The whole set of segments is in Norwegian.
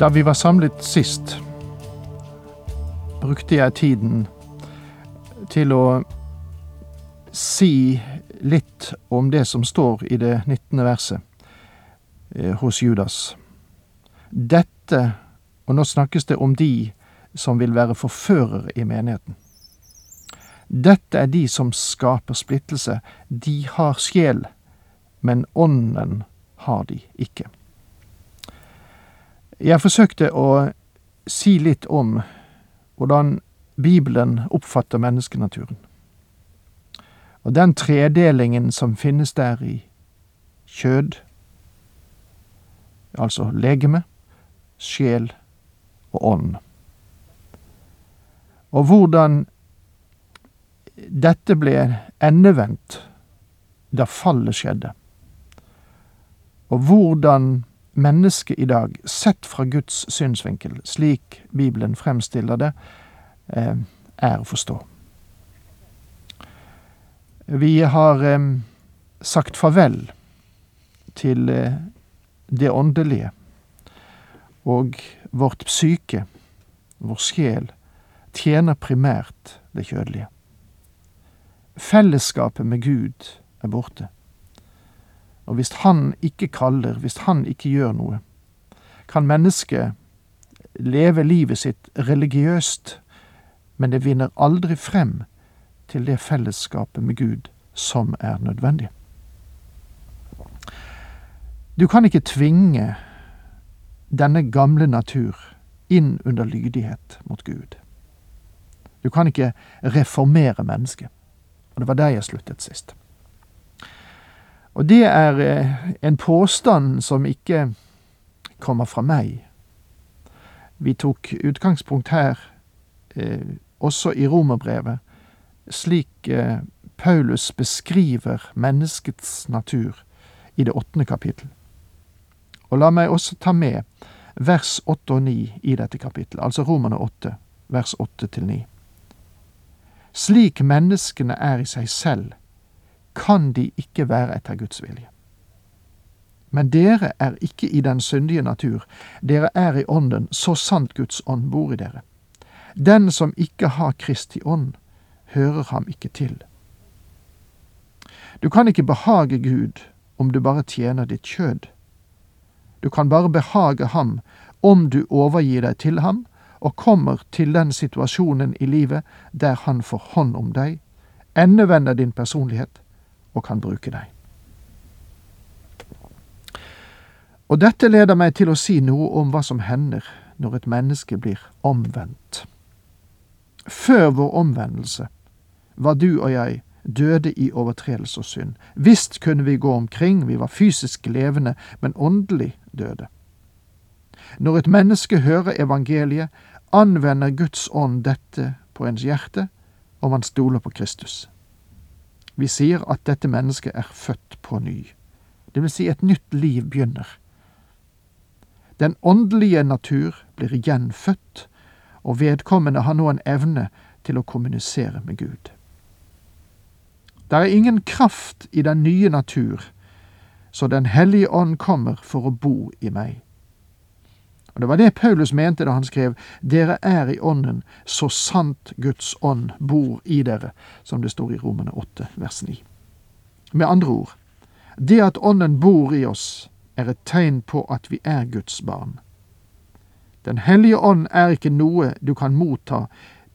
Da vi var samlet sist, brukte jeg tiden til å si litt om det som står i det 19. verset eh, hos Judas. Dette, og nå snakkes det om de som vil være forførere i menigheten. Dette er de som skaper splittelse. De har sjel, men ånden har de ikke. Jeg forsøkte å si litt om hvordan Bibelen oppfatter menneskenaturen. Og den tredelingen som finnes der i kjød, altså legeme, sjel og ånd. Og hvordan dette ble endevendt da fallet skjedde. Og hvordan mennesket i dag, sett fra Guds synsvinkel, slik Bibelen fremstiller det, eh, er å forstå. Vi har eh, sagt farvel til eh, det åndelige, og vårt psyke, vår sjel, tjener primært det kjødelige. Fellesskapet med Gud er borte. Og hvis Han ikke kaller, hvis Han ikke gjør noe, kan mennesket leve livet sitt religiøst, men det vinner aldri frem til det fellesskapet med Gud som er nødvendig. Du kan ikke tvinge denne gamle natur inn under lydighet mot Gud. Du kan ikke reformere mennesket. Og det var der jeg sluttet sist. Og det er eh, en påstand som ikke kommer fra meg. Vi tok utgangspunkt her, eh, også i romerbrevet, slik eh, Paulus beskriver menneskets natur i det åttende kapittel. Og la meg også ta med vers åtte og ni i dette kapittelet, altså Romerne åtte, vers åtte til ni. Slik menneskene er i seg selv, kan de ikke være etter Guds vilje. Men dere er ikke i den syndige natur, dere er i ånden, så sant Guds ånd bor i dere. Den som ikke har Kristi ånd, hører ham ikke til. Du kan ikke behage Gud om du bare tjener ditt kjød. Du kan bare behage ham om du overgir deg til ham og kommer til den situasjonen i livet der han får hånd om deg, endevender din personlighet og kan bruke deg. Og dette leder meg til å si noe om hva som hender når et menneske blir omvendt. Før vår omvendelse var du og jeg døde i overtredelse og synd. Visst kunne vi gå omkring, vi var fysisk levende, men åndelig døde. Når et menneske hører evangeliet, anvender Guds ånd dette på ens hjerte, og man stoler på Kristus. Vi sier at dette mennesket er født på ny. Det vil si et nytt liv begynner. Den åndelige natur blir igjen født, og vedkommende har nå en evne til å kommunisere med Gud. Det er ingen kraft i den nye natur, så Den hellige ånd kommer for å bo i meg. Og Det var det Paulus mente da han skrev Dere er i ånden, så sant Guds ånd bor i dere, som det står i Romene 8, vers 9. Med andre ord, det at ånden bor i oss, er et tegn på at vi er Guds barn. Den hellige ånd er ikke noe du kan motta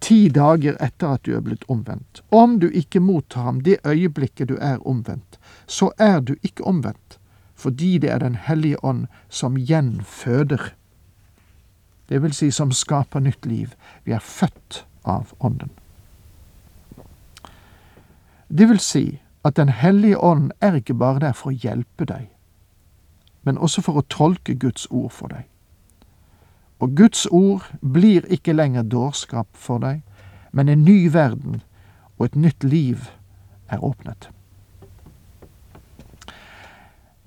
ti dager etter at du er blitt omvendt. Om du ikke mottar ham det øyeblikket du er omvendt, så er du ikke omvendt, fordi det er Den hellige ånd som gjenføder. Det vil si som skaper nytt liv. Vi er født av Ånden. Det vil si at Den hellige ånd er ikke bare der for å hjelpe deg, men også for å tolke Guds ord for deg. og Guds ord blir ikke lenger dårskap for deg, men en ny verden og et nytt liv er åpnet.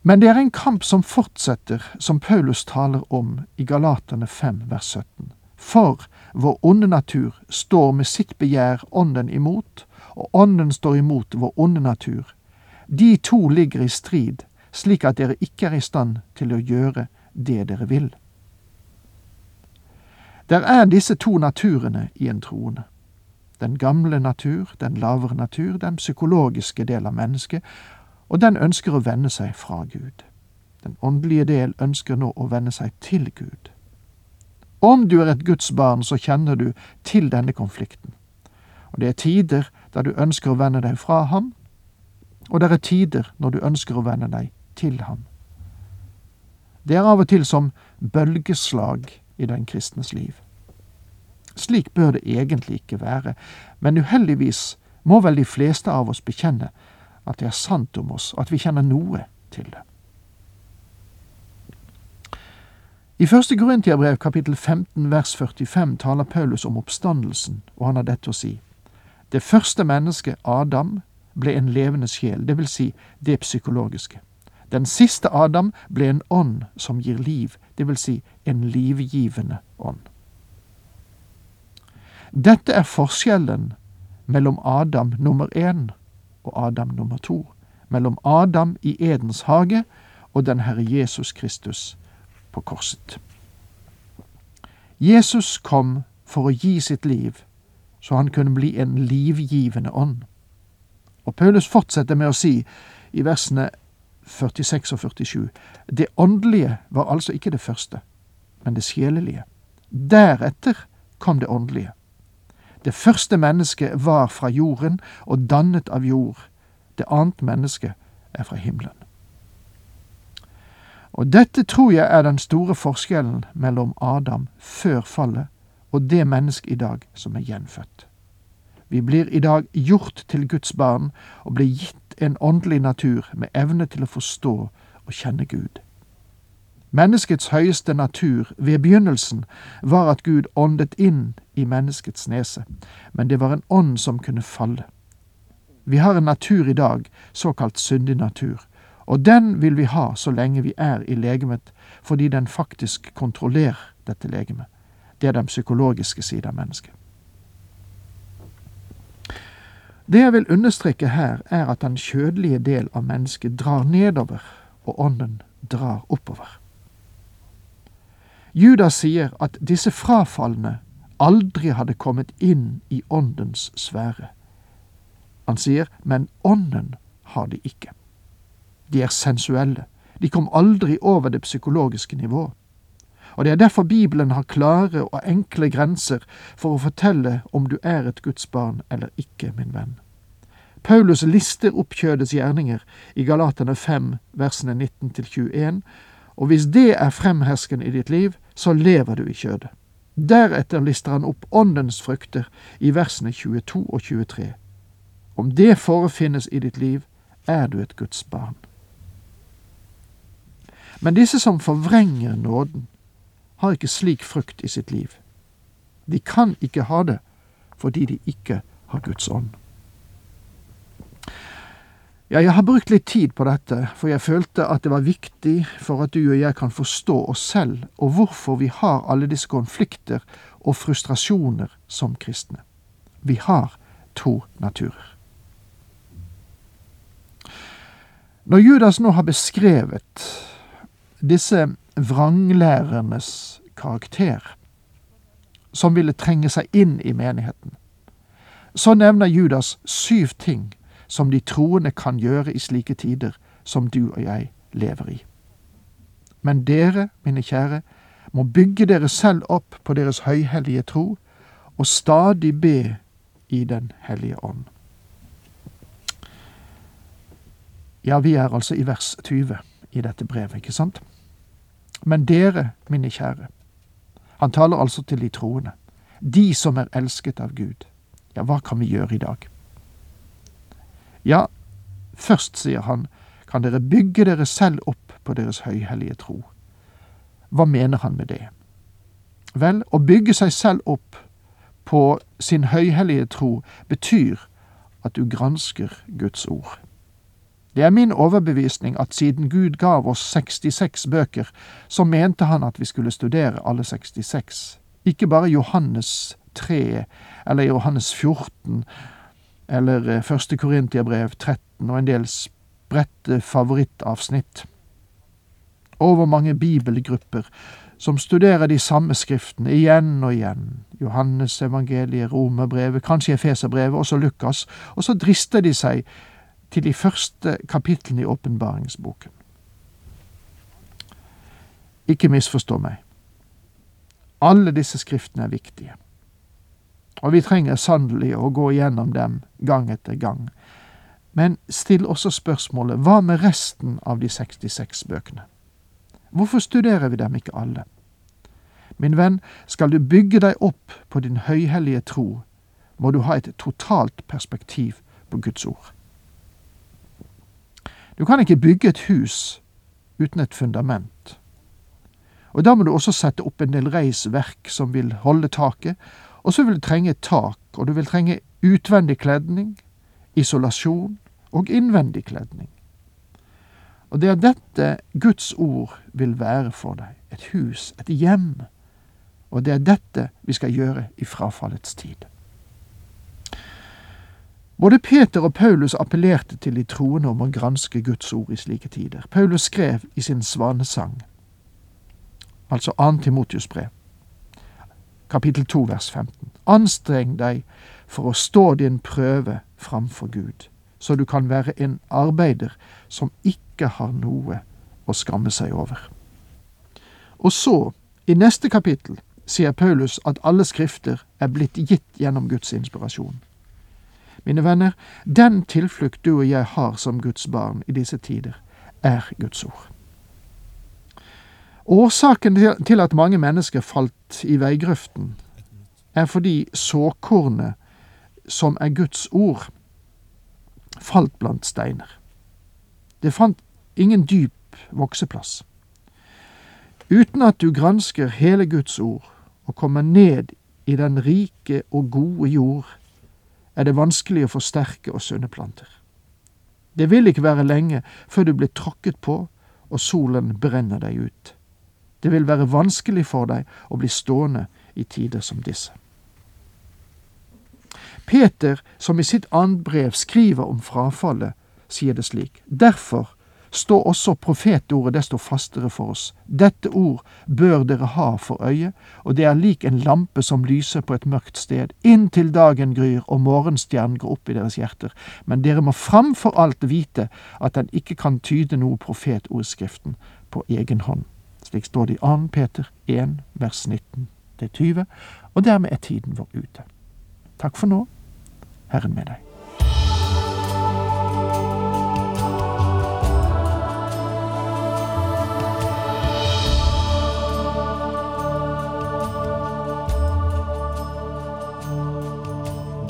Men det er en kamp som fortsetter, som Paulus taler om i Galaterne 5 vers 17. For vår onde natur står med sitt begjær ånden imot, og ånden står imot vår onde natur. De to ligger i strid, slik at dere ikke er i stand til å gjøre det dere vil. Der er disse to naturene i en troende. Den gamle natur, den lavere natur, den psykologiske del av mennesket, og den ønsker å vende seg fra Gud. Den åndelige del ønsker nå å vende seg til Gud. Om du er et Guds barn, så kjenner du til denne konflikten. Og det er tider da du ønsker å vende deg fra ham, og det er tider når du ønsker å vende deg til ham. Det er av og til som bølgeslag i den kristnes liv. Slik bør det egentlig ikke være, men uheldigvis må vel de fleste av oss bekjenne at det er sant om oss, at vi kjenner noe til det. I første Korintiabrev kapittel 15 vers 45 taler Paulus om oppstandelsen, og han har dette å si. Det første mennesket, Adam, ble en levende sjel, det vil si det psykologiske. Den siste Adam ble en ånd som gir liv, det vil si en livgivende ånd. Dette er forskjellen mellom Adam nummer én og Adam nummer to. Mellom Adam i Edens hage og den Herre Jesus Kristus på korset. Jesus kom for å gi sitt liv, så han kunne bli en livgivende ånd. Og Paulus fortsetter med å si i versene 46 og 47 det åndelige var altså ikke det første, men det sjelelige. Deretter kom det åndelige. Det første mennesket var fra jorden og dannet av jord. Det annet mennesket er fra himmelen. Og dette tror jeg er den store forskjellen mellom Adam før fallet og det mennesket i dag som er gjenfødt. Vi blir i dag gjort til Guds barn og blir gitt en åndelig natur med evne til å forstå og kjenne Gud. Menneskets høyeste natur ved begynnelsen var at Gud åndet inn i menneskets nese, men det var en ånd som kunne falle. Vi har en natur i dag, såkalt syndig natur, og den vil vi ha så lenge vi er i legemet, fordi den faktisk kontrollerer dette legemet. Det er den psykologiske siden av mennesket. Det jeg vil understreke her, er at den kjødelige del av mennesket drar nedover, og ånden drar oppover. Judas sier at disse frafalne aldri hadde kommet inn i åndens sfære. Han sier, men ånden har de ikke. De er sensuelle. De kom aldri over det psykologiske nivået. Og det er derfor Bibelen har klare og enkle grenser for å fortelle om du er et Guds barn eller ikke, min venn. Paulus lister opp kjødets gjerninger i Galaterne 5, versene 19 21, og hvis det er fremherskende i ditt liv, så lever du i kjødet. Deretter lister han opp åndens frukter i versene 22 og 23. Om det forefinnes i ditt liv, er du et Guds barn. Men disse som forvrenger nåden, har ikke slik frukt i sitt liv. De kan ikke ha det fordi de ikke har Guds ånd. Ja, jeg har brukt litt tid på dette, for jeg følte at det var viktig for at du og jeg kan forstå oss selv, og hvorfor vi har alle disse konflikter og frustrasjoner som kristne. Vi har to naturer. Når Judas nå har beskrevet disse vranglærernes karakter, som ville trenge seg inn i menigheten, så nevner Judas syv ting som de troende kan gjøre i slike tider som du og jeg lever i. Men dere, mine kjære, må bygge dere selv opp på deres høyhellige tro, og stadig be i Den hellige ånd. Ja, vi er altså i vers 20 i dette brevet, ikke sant? Men dere, mine kjære, han taler altså til de troende, de som er elsket av Gud. Ja, hva kan vi gjøre i dag? Ja, først, sier han, kan dere bygge dere selv opp på deres høyhellige tro. Hva mener han med det? Vel, å bygge seg selv opp på sin høyhellige tro betyr at du gransker Guds ord. Det er min overbevisning at siden Gud gav oss 66 bøker, så mente han at vi skulle studere alle 66, ikke bare Johannes 3 eller Johannes 14 eller første Korintiabrev 13 og en del spredte favorittavsnitt. Over mange bibelgrupper som studerer de samme skriftene igjen og igjen. Johannes evangeliet, Romerbrevet, kanskje Efeserbrevet, også Lukas. Og så drister de seg til de første kapitlene i åpenbaringsboken. Ikke misforstå meg. Alle disse skriftene er viktige. Og vi trenger sannelig å gå gjennom dem gang etter gang. Men still også spørsmålet hva med resten av de 66 bøkene? Hvorfor studerer vi dem ikke alle? Min venn, skal du bygge deg opp på din høyhellige tro, må du ha et totalt perspektiv på Guds ord. Du kan ikke bygge et hus uten et fundament. Og da må du også sette opp en del reisverk som vil holde taket, og så vil du trenge tak, og du vil trenge utvendig kledning, isolasjon og innvendig kledning. Og det er dette Guds ord vil være for deg. Et hus, et hjem. Og det er dette vi skal gjøre i frafallets tid. Både Peter og Paulus appellerte til de troende om å granske Guds ord i slike tider. Paulus skrev i sin svanesang, altså 2. Timotius brev, kapittel 2 vers 15. Anstreng deg for å stå din prøve framfor Gud, så du kan være en arbeider som ikke har noe å skamme seg over. Og så, i neste kapittel, sier Paulus at alle skrifter er blitt gitt gjennom Guds inspirasjon. Mine venner, den tilflukt du og jeg har som Guds barn i disse tider, er Guds ord. Årsaken til at mange mennesker falt i veigrøften, er fordi såkornet, som er Guds ord, falt blant steiner. Det fant ingen dyp vokseplass. Uten at du gransker hele Guds ord og kommer ned i den rike og gode jord, er det vanskelig å få sterke og sunne planter. Det vil ikke være lenge før du blir tråkket på og solen brenner deg ut. Det vil være vanskelig for deg å bli stående i tider som disse. Peter, som i sitt annet brev skriver om frafallet, sier det slik. Derfor står også profetordet desto fastere for oss. Dette ord bør dere ha for øye, og det er lik en lampe som lyser på et mørkt sted, inntil dagen gryr og morgenstjernen går opp i deres hjerter. Men dere må framfor alt vite at den ikke kan tyde noe profetordskriften på egen hånd. Slik står det i 2. Peter 1, vers 19 til 20, og dermed er tiden vår ute. Takk for nå. Herren med deg.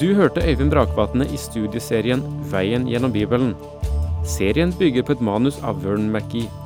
Du hørte Øyvind Brakvatne i studieserien Veien gjennom Bibelen. Serien bygger på et manus av Vern McGee.